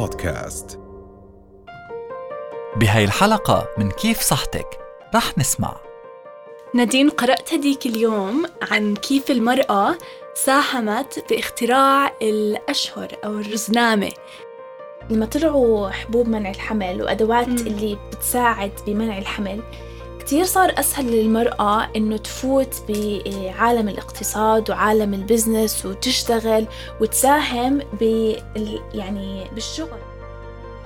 بودكاست. بهاي الحلقة من كيف صحتك رح نسمع. نادين قرأت هديك اليوم عن كيف المرأة ساهمت باختراع الأشهر أو الرزنامة. لما طلعوا حبوب منع الحمل وأدوات م. اللي بتساعد بمنع الحمل كتير صار أسهل للمرأة إنه تفوت بعالم الاقتصاد وعالم البزنس وتشتغل وتساهم ب يعني بالشغل.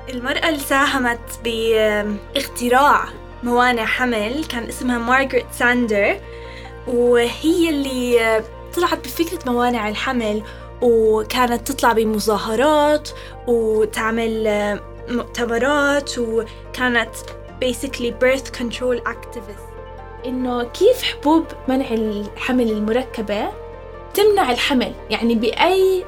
المرأة اللي ساهمت باختراع موانع حمل كان اسمها مارغريت ساندر وهي اللي طلعت بفكرة موانع الحمل وكانت تطلع بمظاهرات وتعمل مؤتمرات وكانت basically birth control activist. إنه كيف حبوب منع الحمل المركبة؟ تمنع الحمل. يعني بأي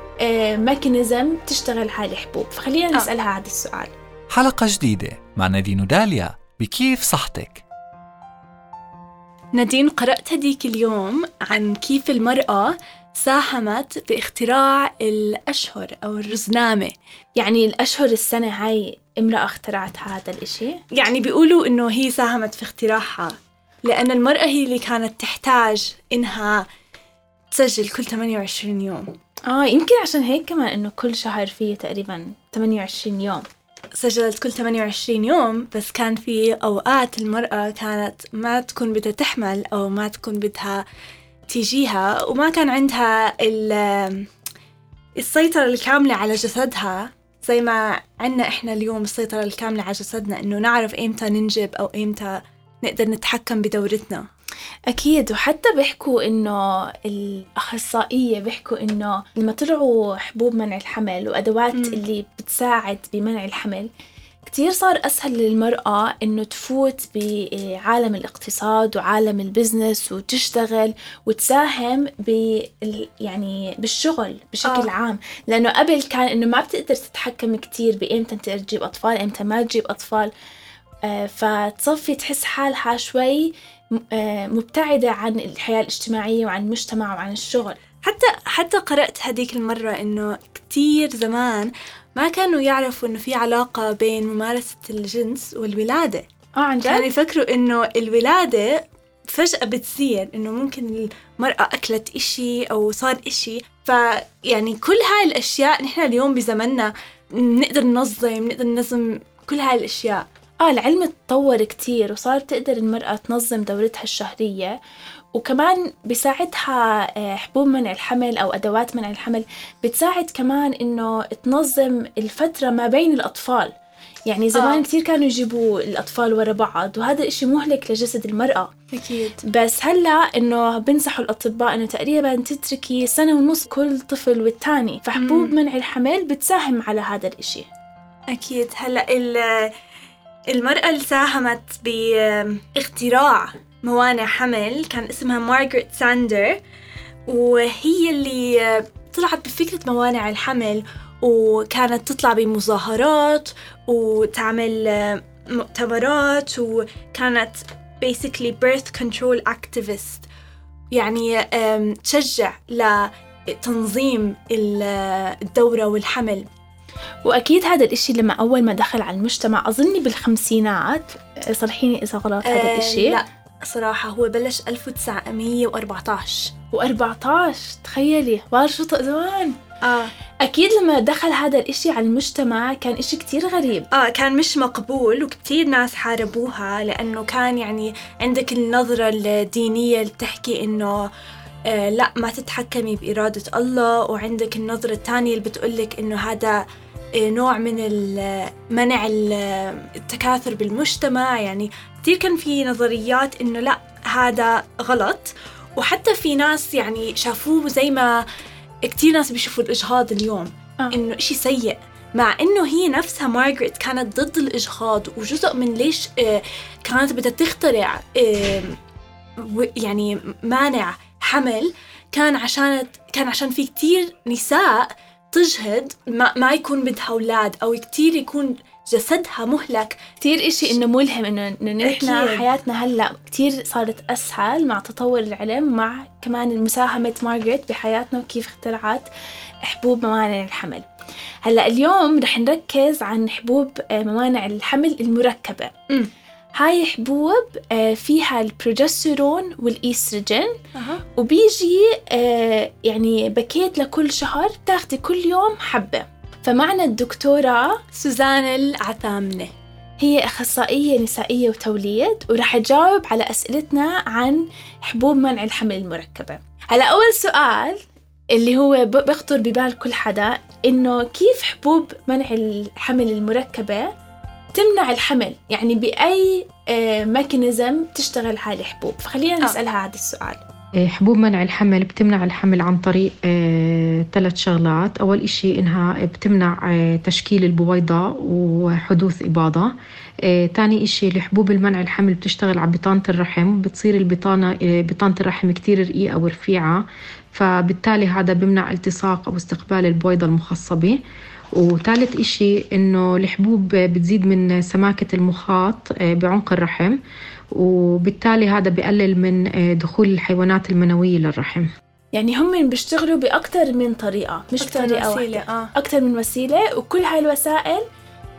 ميكانيزم تشتغل هاي الحبوب. فخلينا آه. نسألها هذا السؤال. حلقة جديدة مع نادين وداليا بكيف صحتك؟ نادين قرأت هديك اليوم عن كيف المرأة ساهمت باختراع الأشهر أو الرزنامة. يعني الأشهر السنة هاي امرأة اخترعت هذا الإشي؟ يعني بيقولوا إنه هي ساهمت في اختراعها لأن المرأة هي اللي كانت تحتاج إنها تسجل كل 28 يوم. آه يمكن عشان هيك كمان إنه كل شهر فيه تقريبا 28 يوم. سجلت كل 28 يوم بس كان في أوقات المرأة كانت ما تكون بدها تحمل أو ما تكون بدها تيجيها وما كان عندها السيطرة الكاملة على جسدها. زي ما عنا إحنا اليوم السيطرة الكاملة على جسدنا إنه نعرف إمتى ننجب أو إمتى نقدر نتحكم بدورتنا أكيد وحتى بيحكوا إنه الأخصائية بيحكوا إنه لما طلعوا حبوب منع الحمل وأدوات م. اللي بتساعد بمنع الحمل كتير صار أسهل للمرأة إنه تفوت بعالم الاقتصاد وعالم البزنس وتشتغل وتساهم ب يعني بالشغل بشكل آه. عام. لأنه قبل كان إنه ما بتقدر تتحكم كتير بإمتى تجيب أطفال إمتى ما تجيب أطفال. آه فتصفي تحس حالها شوي آه مبتعدة عن الحياة الاجتماعية وعن المجتمع وعن الشغل. حتى حتى قرأت هذيك المرة إنه كتير زمان ما كانوا يعرفوا إنه في علاقة بين ممارسة الجنس والولادة. آه عن جد؟ كانوا يفكروا إنه الولادة فجأة بتصير إنه ممكن المرأة أكلت إشي أو صار إشي. فيعني كل هاي الأشياء نحن اليوم بزمننا نقدر ننظم نقدر ننظم كل هاي الأشياء. آه العلم تطور كتير وصار تقدر المرأة تنظم دورتها الشهرية. وكمان بيساعدها آه، حبوب منع الحمل أو أدوات منع الحمل. بتساعد كمان إنه تنظم الفترة ما بين الأطفال. يعني زمان آه. كثير كانوا يجيبوا الأطفال ورا بعض وهذا إشي مهلك لجسد المرأة. أكيد. بس هلأ إنه بنصحوا الأطباء إنه تقريبا تتركي سنة ونص كل طفل والتاني. فحبوب مم. منع الحمل بتساهم على هذا الإشي. أكيد. هلأ المرأة اللي ساهمت باختراع موانع حمل كان اسمها مارغريت ساندر وهي اللي طلعت بفكرة موانع الحمل وكانت تطلع بمظاهرات وتعمل مؤتمرات وكانت basically birth control activist. يعني تشجع لتنظيم الدورة والحمل. وأكيد هذا الإشي لما أول ما دخل على المجتمع أظني بالخمسينات صلحيني إذا غلط هذا أه الإشي. لا. صراحة هو بلش 1914 و14 تخيلي. شو زمان آه. أكيد لما دخل هذا الإشي على المجتمع كان إشي كتير غريب. آه كان مش مقبول وكتير ناس حاربوها لأنه كان يعني عندك النظرة الدينية اللي بتحكي إنه آه لا ما تتحكمي بإرادة الله وعندك النظرة الثانية اللي بتقولك إنه هذا نوع من منع التكاثر بالمجتمع. يعني كتير كان في نظريات إنه لا هذا غلط. وحتى في ناس يعني شافوه زي ما كتير ناس بيشوفوا الإجهاض اليوم آه. إنه إشي سيء. مع إنه هي نفسها مارغريت كانت ضد الإجهاض وجزء من ليش آه، كانت بدها تخترع يعني مانع حمل. كان عشان كان عشان في كتير نساء تجهد ما, ما يكون بدها أولاد أو كتير يكون جسدها مهلك. كثير إشي إنه ملهم إنه إنه نحن حياتنا هلأ كثير صارت أسهل مع تطور العلم مع كمان مساهمة مارغريت بحياتنا وكيف اخترعت حبوب موانع الحمل. هلأ اليوم رح نركز عن حبوب آه، موانع الحمل المركبة. أمم. هاي حبوب آه، فيها البروجستيرون والإيستروجين. أها. وبيجي يعني باكيت لكل شهر بتاخدي كل يوم حبة. فمعنا الدكتورة سوزان العثامنة. هي أخصائية نسائية وتوليد ورح تجاوب على أسئلتنا عن حبوب منع الحمل المركبة. هلا أول سؤال اللي هو ب- بيخطر ببال كل حدا إنه كيف حبوب منع الحمل المركبة؟ تمنع الحمل. يعني بأي آه، ميكانيزم تشتغل هاي الحبوب. فخلينا آه. نسألها هذا السؤال. إيه، حبوب منع الحمل بتمنع الحمل عن طريق آه، ثلاث شغلات. أول إشي إنها بتمنع آه، تشكيل البويضة وحدوث إباضة. آه، تاني إشي لحبوب المنع الحمل بتشتغل على بطانة الرحم. بتصير البطانة آه، بطانة الرحم كتير رقيقة ورفيعة. فبالتالي هذا بمنع التصاق أو استقبال البويضة المخصبة. وثالث إشي إنه الحبوب بتزيد من سماكة المخاط آه، بعمق الرحم وبالتالي هذا بقلل من آه، دخول الحيوانات المنوية للرحم. يعني هم بيشتغلوا بأكثر من طريقة مش أكتر طريقة وسيلة، واحدة. آه. أكثر من وسيلة وكل هاي الوسائل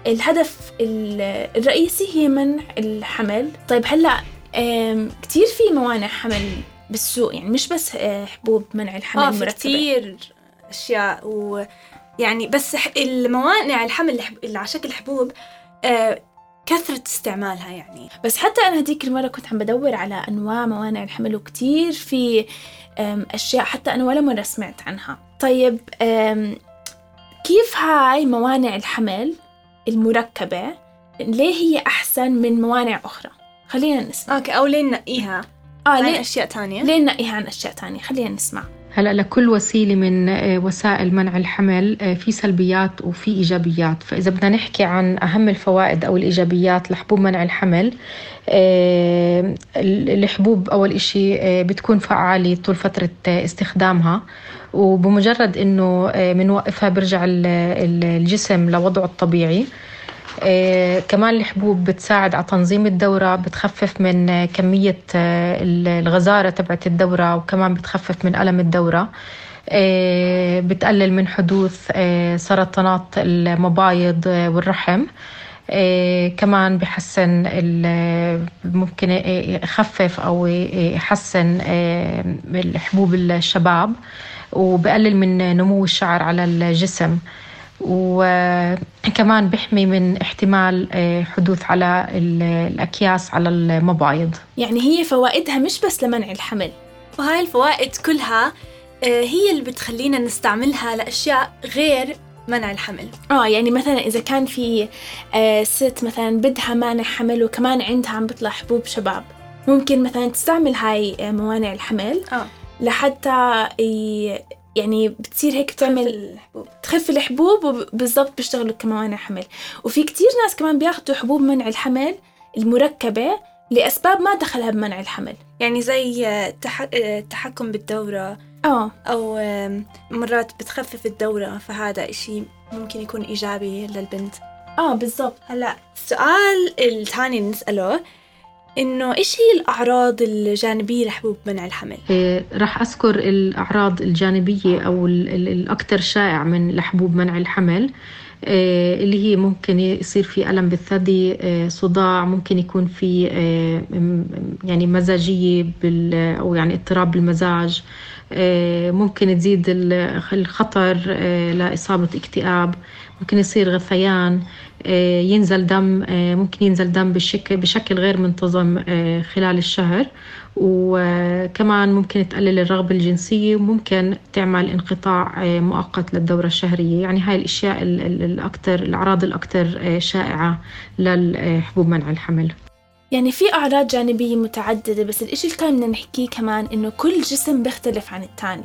الهدف ال- الرئيسي هي منع الحمل. طيب هلأ كتير في موانع حمل بالسوق يعني مش بس آه، حبوب منع الحمل آه في كتير أشياء ويعني بس الموانع الحمل اللي, على شكل حبوب آه كثرة استعمالها يعني. بس حتى أنا هديك المرة كنت عم بدور على أنواع موانع الحمل وكتير في أشياء حتى أنا ولا مرة سمعت عنها. طيب كيف هاي موانع الحمل المركبة ليه هي أحسن من موانع أخرى؟ خلينا نسمع. أوكي أو ليه ننقيها؟ آه عن ليه, أشياء تانية؟ ليه ننقيها عن أشياء تانية؟ خلينا نسمع. هلا لكل وسيلة من آه، وسائل منع الحمل آه، في سلبيات وفي إيجابيات. فإذا بدنا نحكي عن أهم الفوائد أو الإيجابيات لحبوب منع الحمل آه، الحبوب أول آه، بتكون فعالة طول فترة استخدامها. وبمجرد إنه بنوقفها ال- الجسم لوضعه الطبيعي. كمان الحبوب بتساعد على تنظيم الدورة بتخفف من آه، كمية آه، الغزارة تبعت الدورة وكمان بتخفف من ألم الدورة. آه، بتقلل من حدوث آه، سرطانات المبايض آه، والرحم. آه، كمان بحسن ممكن يخفف أو يحسن آه، الحبوب الشباب وبقلل من نمو الشعر على الجسم. وكمان بيحمي من احتمال آه، حدوث على ال- الأكياس على المبايض. يعني هي فوائدها مش بس لمنع الحمل وهاي الفوائد كلها آه هي اللي بتخلينا نستعملها لأشياء غير منع الحمل. آه يعني مثلا إذا كان في آه ست مثلا بدها مانع حمل وكمان عندها عم بيطلع حبوب شباب ممكن مثلا تستعمل هاي موانع الحمل آه. لحتى ي- يعني بتصير هيك تعمل الحبوب. تخف الحبوب وبالضبط بيشتغلوا كموانع حمل. وفي كتير ناس كمان بياخدوا حبوب منع الحمل المركبة لأسباب ما دخلها بمنع الحمل. يعني زي آه، تح... آه، التحكم بالدورة. آه. أو آم، مرات بتخفف الدورة فهذا إشي ممكن يكون إيجابي للبنت. آه بالضبط. هلأ السؤال الثاني اللي نسأله. إنه إيش هي الأعراض الجانبية لحبوب منع الحمل؟ آه، راح أذكر الأعراض الجانبية أو ال- ال- الأكثر شائع من لحبوب منع الحمل. آه، اللي هي ممكن يصير في ألم بالثدي آه، صداع ممكن يكون في م- يعني مزاجية بال أو يعني اضطراب بالمزاج. آه، ممكن تزيد ال- الخطر آه، لإصابة اكتئاب. ممكن يصير غثيان. ينزل دم آه، ممكن ينزل دم بشكل بشكل غير منتظم آه، خلال الشهر. وكمان ممكن تقلل الرغبة الجنسية وممكن تعمل انقطاع آه، مؤقت للدورة الشهرية. يعني هاي الأشياء ال- ال- الأكثر الأعراض الأكثر آه، شائعة للحبوب منع الحمل. يعني في أعراض جانبية متعددة بس الإشي اللي كان بدنا نحكيه كمان إنه كل جسم بيختلف عن التاني.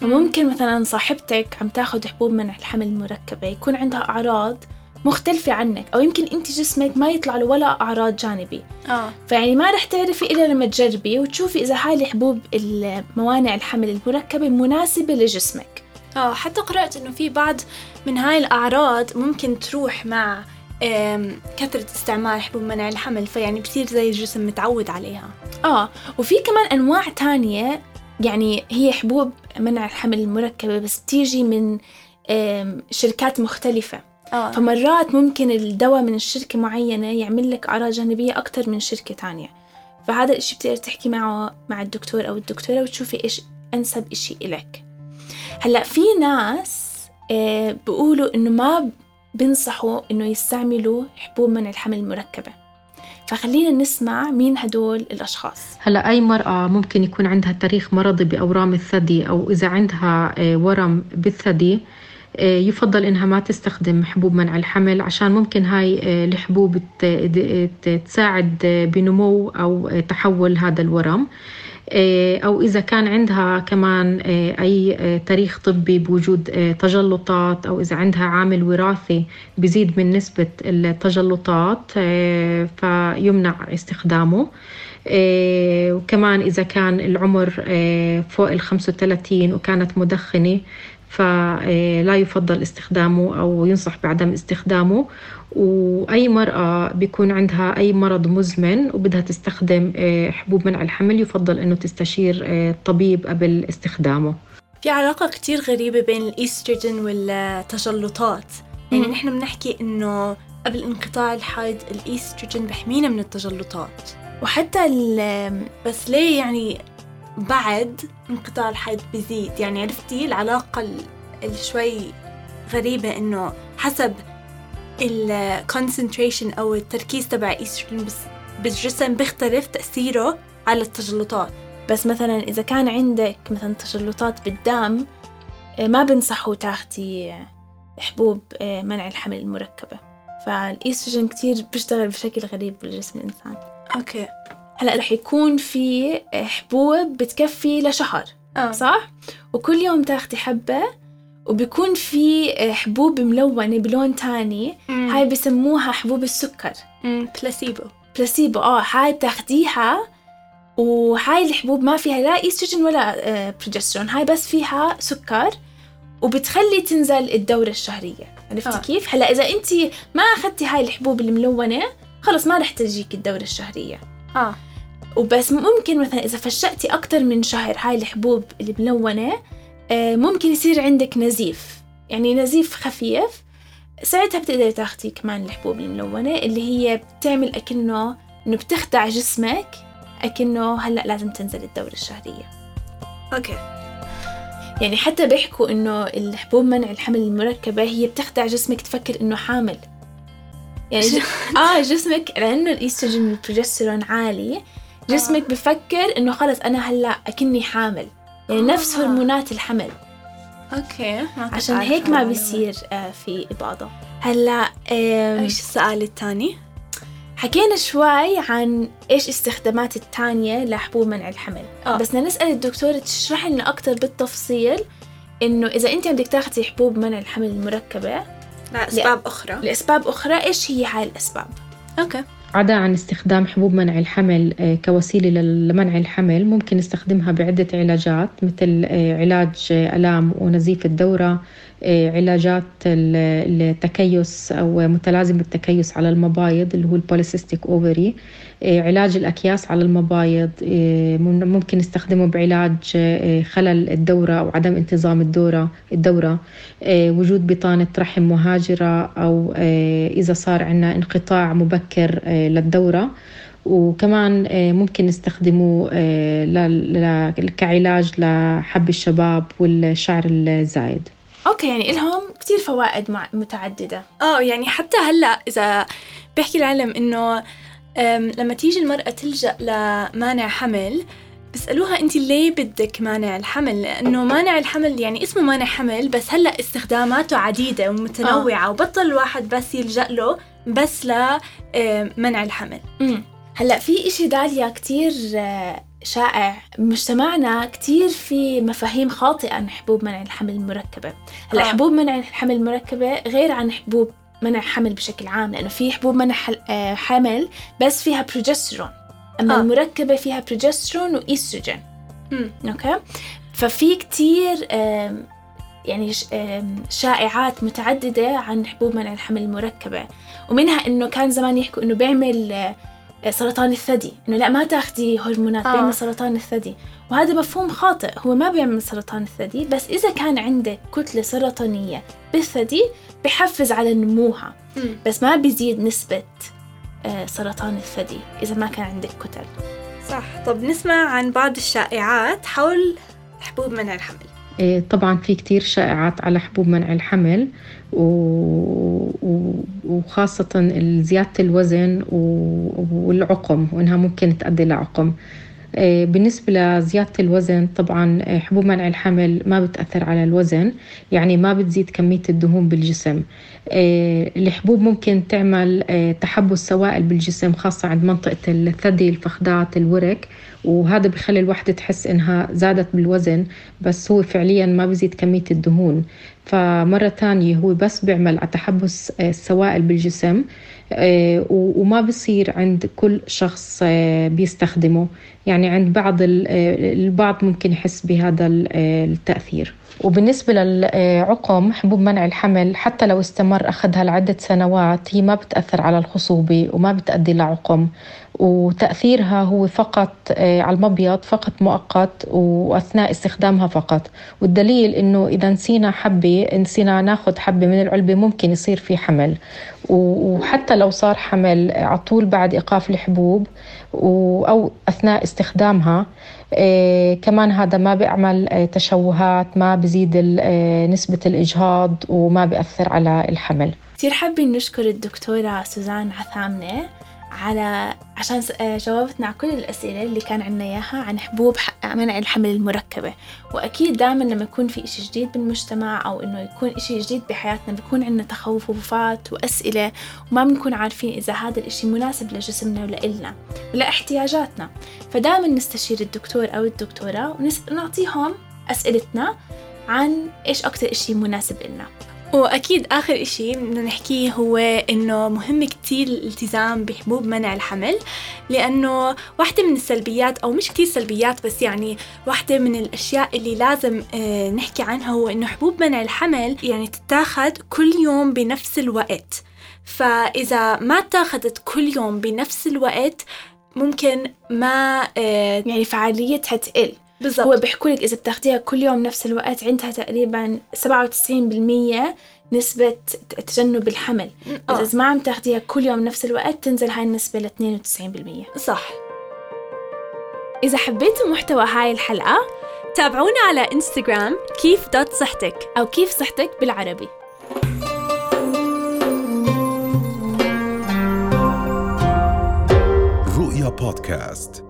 فممكن مثلا صاحبتك عم تاخد حبوب منع الحمل المركبة يكون عندها أعراض مختلفة عنك أو يمكن أنت جسمك ما يطلع له ولا أعراض جانبية آه. فيعني ما رح تعرفي إلا لما تجربي وتشوفي إذا هاي الحبوب موانع الحمل المركبة مناسبة لجسمك. آه حتى قرأت إنه في بعض من هاي الأعراض ممكن تروح مع كثرة استعمال حبوب منع الحمل فيعني بصير زي الجسم متعود عليها. آه وفي كمان أنواع تانية يعني هي حبوب منع الحمل المركبة بس بتيجي من شركات مختلفة. آه. فمرات ممكن الدواء من الشركة معينة يعمل لك أعراض جانبية أكتر من شركة تانية. فهذا الإشي بتقدر تحكي معه مع الدكتور أو الدكتورة وتشوفي إيش أنسب إشي إلك. هلأ في ناس آه، بيقولوا إنه ما بنصحوا إنه يستعملوا حبوب منع الحمل المركبة. فخلينا نسمع مين هدول الأشخاص. هلأ أي مرأة ممكن يكون عندها تاريخ مرضي بأورام الثدي أو إذا عندها آه، ورم بالثدي آه، يفضل إنها ما تستخدم حبوب منع الحمل عشان ممكن هاي آه، الحبوب تساعد آه، بنمو آه، تحول هذا الورم. آه، أو إذا كان عندها كمان آه، أي آه، تاريخ طبي بوجود آه، تجلطات أو إذا عندها عامل وراثي بزيد من نسبة التجلطات آه، فيمنع استخدامه. آه، وكمان إذا كان العمر آه، فوق ال 35 وكانت مدخنة فلا يفضل استخدامه أو ينصح بعدم استخدامه. وأي مرأة بيكون عندها أي مرض مزمن وبدها تستخدم آه، حبوب منع الحمل يفضل أنه تستشير آه، الطبيب قبل استخدامه. في علاقة كتير غريبة بين الإيستروجين والتجلطات. يعني. نحن بنحكي إنه قبل انقطاع الحيض الإيستروجين بحمينا من التجلطات. وحتى ال- بس ليه يعني بعد انقطاع الحيض بزيد يعني عرفتي العلاقة ال- الشوي غريبة إنه حسب ال concentration أو التركيز تبع إيستروجين بس بالجسم بيختلف تأثيره على التجلطات. بس مثلا إذا كان عندك مثلا تجلطات بالدم آه، ما بنصحوا تاخدي حبوب آه، منع الحمل المركبة. فالإيستروجين كتير بيشتغل بشكل غريب بالجسم الإنسان. أوكي. هلا رح يكون في آه، حبوب بتكفي لشهر آه. صح؟ وكل يوم تاخدي حبة وبيكون في آه، حبوب ملونة بلون تاني هاي هاي بسموها حبوب السكر placebo placebo آه هاي بتاخديها وهاي الحبوب ما فيها لا ايستروجين ولا آه، بروجسترون هاي بس فيها سكر وبتخلي تنزل الدورة الشهرية عرفتي آه. آه. كيف؟ هلا إذا أنت ما أخذتي هاي الحبوب الملونة خلص ما رح تجيك الدورة الشهرية آه. وبس ممكن مثلا إذا فشأتي أكتر من شهر هاي الحبوب الملونة آه، ممكن يصير عندك نزيف. يعني نزيف خفيف ساعتها بتقدري تاخدي كمان الحبوب الملونة اللي هي بتعمل أكنه إنه بتخدع جسمك أكنه هلأ لازم تنزل الدورة الشهرية. أوكي. يعني حتى بيحكوا إنه الحبوب منع الحمل المركبة هي بتخدع جسمك تفكر إنه حامل. يعني ج... آه جسمك لأنه الإيستروجين والبروجسترون عالي جسمك بفكر إنه خلص أنا هلأ أكني حامل يعني نفس آه. هرمونات الحمل أوكي ما عشان هيك ما. بيصير آه في إباضة هلأ إيش السؤال الثاني؟ حكينا شوي عن إيش استخدامات التانية لحبوب منع الحمل آه. بس بدنا نسأل الدكتورة تشرح لنا أكتر بالتفصيل إنه إذا أنت بدك تاخذي حبوب منع الحمل المركبة لأ أسباب أخرى لأسباب أخرى إيش هي هاي الأسباب؟ أوكي عدا عن استخدام حبوب منع الحمل آه، كوسيلة لمنع الحمل. ممكن نستخدمها بعدة علاجات مثل آه، علاج آه، آلام ونزيف الدورة علاجات ال- التكيس أو متلازمة التكيس على المبايض اللي هو ال polycystic ovary علاج الأكياس على المبايض مم- ممكن نستخدمه بعلاج خلل الدورة أو عدم انتظام الدورة الدورة وجود بطانة رحم مهاجرة أو إذا صار عندنا انقطاع مبكر للدورة وكمان آه، ممكن نستخدمه آه، كعلاج لحب الشباب والشعر الزايد. أوكي يعني إلهم كتير فوائد متعددة. آه يعني حتى هلأ إذا بيحكي العلم إنه لما تيجي المرأة تلجأ لمانع حمل بيسألوها أنت ليه بدك مانع الحمل؟ لأنه مانع الحمل يعني اسمه مانع حمل بس هلأ استخداماته عديدة ومتنوعة وبطل الواحد بس يلجأ له بس لمنع الحمل امم هلأ في إشي داليا كتير آه، شائع بمجتمعنا كتير في مفاهيم خاطئة عن حبوب منع الحمل المركبة هلأ آه. حبوب منع الحمل المركبة غير عن حبوب منع حمل بشكل عام لأنه في حبوب منع آه، حمل بس فيها بروجسترون أما آه. آه. المركبة فيها بروجسترون وإيستروجين مم. أوكي ففي كتير يعني شائعات متعددة عن حبوب منع الحمل المركبة ومنها إنه كان زمان يحكوا إنه بيعمل آه، سرطان الثدي. إنه لا ما تاخدي هرمونات آه. بيعمل سرطان الثدي. وهذا مفهوم خاطئ. هو ما بيعمل سرطان الثدي بس إذا كان عندك كتلة سرطانية بالثدي بحفز على نموها. مم. بس ما بيزيد نسبة آه، سرطان الثدي إذا ما كان عندك كتل صح. طب نسمع عن بعض الشائعات حول حبوب منع الحمل. طبعا في كتير شائعات على حبوب منع الحمل. وخاصة زيادة الوزن. والعقم وإنها ممكن تؤدي لعقم إيه، بالنسبة لزيادة الوزن طبعا إيه، حبوب منع الحمل ما بتأثر على الوزن يعني ما بتزيد كمية الدهون بالجسم إيه، الحبوب ممكن تعمل إيه، تحبس سوائل بالجسم خاصة عند منطقة الثدي الفخذات الورك وهذا بخلي الوحدة تحس إنها زادت بالوزن بس هو فعليا ما بيزيد كمية الدهون. فمرة تانية هو بس بيعمل على تحبس آه، السوائل بالجسم آه، وما بصير عند كل شخص آه، بيستخدمه. يعني عند بعض ال- البعض ممكن يحس بهذا ال- التأثير. وبالنسبة للعقم حبوب منع الحمل حتى لو استمر أخذها لعدة سنوات هي ما بتأثر على الخصوبة وما بتأدي لعقم. وتأثيرها هو فقط آه، على المبيض فقط مؤقت وأثناء استخدامها فقط. والدليل إنه إذا نسينا حبة نسينا ناخذ حبة من العلبة ممكن يصير في حمل. وحتى لو صار حمل على طول بعد إيقاف الحبوب أو أثناء استخدامها آه، كمان هذا ما بيعمل آه، تشوهات ما بزيد نسبة الإجهاض وما بيأثر على الحمل. كتير حابين نشكر الدكتورة سوزان عثامنة على عشان س- آه، جاوبتنا على كل الأسئلة اللي كان عنا إياها عن حبوب منع الحمل المركبة. وأكيد دائما لما يكون في إشي جديد بالمجتمع أو إنه يكون إشي جديد بحياتنا بيكون عنا تخوفات وأسئلة وما بنكون عارفين إذا هذا الإشي مناسب لجسمنا ولإلنا ولاحتياجاتنا فدائما نستشير الدكتور أو الدكتورة ونعطيهم أسئلتنا عن إيش أكتر إشي مناسب إلنا. وأكيد آخر إشي بدنا نحكيه هو إنه مهم كتير الالتزام بحبوب منع الحمل لأنه واحدة من السلبيات أو مش كتير سلبيات بس يعني واحدة من الأشياء اللي لازم آه، نحكي عنها هو إنه حبوب منع الحمل يعني تتاخد كل يوم بنفس الوقت. فإذا ما اتاخدت كل يوم بنفس الوقت ممكن ما آه، يعني فعاليتها تقل. بالضبط. هو بيحكوا لك إذا بتاخديها كل يوم نفس الوقت عندها تقريبا 97% نسبة تجنب الحمل. آه. إذا ما عم تاخديها كل يوم نفس الوقت تنزل هاي النسبة ل 92% صح. إذا حبيتوا محتوى هاي الحلقة تابعونا على إنستغرام كيف دوت صحتك أو كيف صحتك بالعربي. رؤيا بودكاست.